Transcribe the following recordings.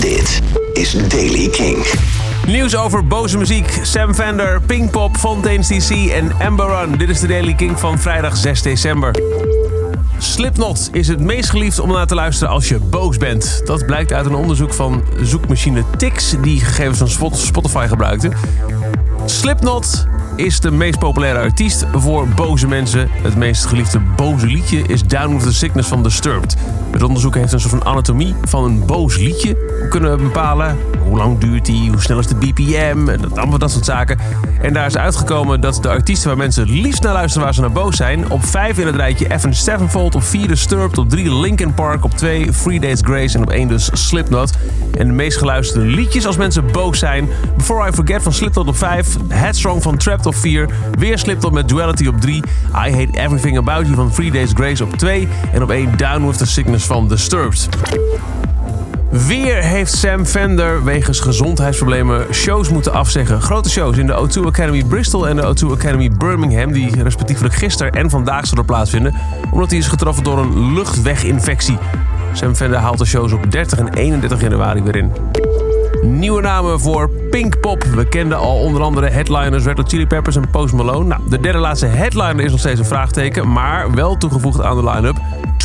Dit is Daily King. Nieuws over boze muziek, Sam Fender, Pinkpop, Fontaine's DC en Amber Run. Dit is de Daily King van vrijdag 6 december. Slipknot is het meest geliefd om naar te luisteren als je boos bent. Dat blijkt uit een onderzoek van zoekmachine Tix, die gegevens van Spot- Spotify gebruikte. Slipknot is de meest populaire artiest voor boze mensen. Het meest geliefde boze liedje is Down with the Sickness van Disturbed. Het onderzoek heeft een soort van anatomie van een boos liedje kunnen bepalen. Hoe lang duurt die, hoe snel is de BPM en dat, allemaal dat soort zaken. En daar is uitgekomen dat de artiesten waar mensen liefst naar luisteren waar ze naar boos zijn... op 5 in het rijtje Evan Sevenfold, op 4 Disturbed, op 3 Linkin Park, op 2 Three Days Grace en op 1 dus Slipknot. En de meest geluisterde liedjes als mensen boos zijn... Before I Forget van Slipknot op 5, Headstrong van Op 4... weer Slipknot met Duality op 3, I Hate Everything About You van Three Days Grace op 2... en op 1 Down With The Sickness van Disturbed. Weer heeft Sam Fender wegens gezondheidsproblemen shows moeten afzeggen. Grote shows in de O2 Academy Bristol en de O2 Academy Birmingham... die respectievelijk gisteren en vandaag zullen plaatsvinden... omdat hij is getroffen door een luchtweginfectie. Sam Fender haalt de shows op 30 en 31 januari weer in. Nieuwe namen voor Pinkpop. We kenden al onder andere headliners Red Hot Chili Peppers en Post Malone. Nou, de derde laatste headliner is nog steeds een vraagteken, maar wel toegevoegd aan de line-up.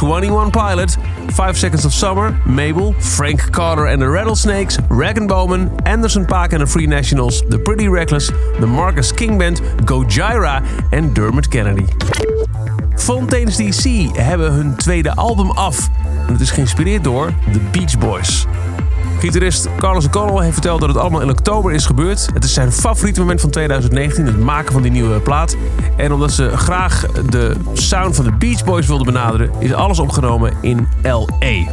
21 Pilot, 5 Seconds of Summer, Mabel, Frank Carter and the Rattlesnakes, Rag Bowman, Anderson Paak and the Free Nationals, The Pretty Reckless, The Marcus King Band, Gojira en Dermot Kennedy. Fontaine's DC hebben hun tweede album af. En het is geïnspireerd door The Beach Boys. Gitarist Carlos O'Connell heeft verteld dat het allemaal in oktober is gebeurd. Het is zijn favoriete moment van 2019, het maken van die nieuwe plaat. En omdat ze graag de sound van de Beach Boys wilden benaderen, is alles opgenomen in L.A.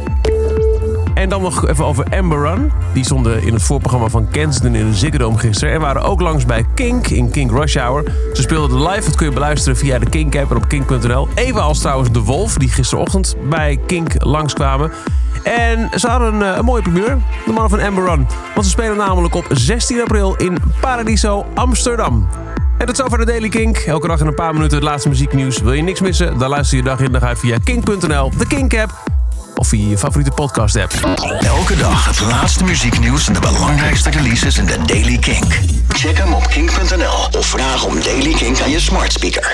En dan nog even over Amber Run. Die stonden in het voorprogramma van Kensington in de Ziggo gisteren. En waren ook langs bij Kink in Kink Rush Hour. Ze speelden live, dat kun je beluisteren via de Kink app en op kink.nl. Evenals trouwens De Wolf, die gisterochtend bij Kink langskwamen. En ze hadden een, eh, een mooie primeur, de mannen van Amber Run. Want ze spelen namelijk op 16 april in Paradiso, Amsterdam. En tot zover de Daily Kink. Elke dag in een paar minuten het laatste muzieknieuws. Wil je niks missen? Dan luister je dag in dag uit via kink.nl, de Kink app of via je favoriete podcast app. Elke dag het laatste muzieknieuws en de belangrijkste releases in de Daily King. Check hem op king.nl of vraag om Daily King aan je smart speaker.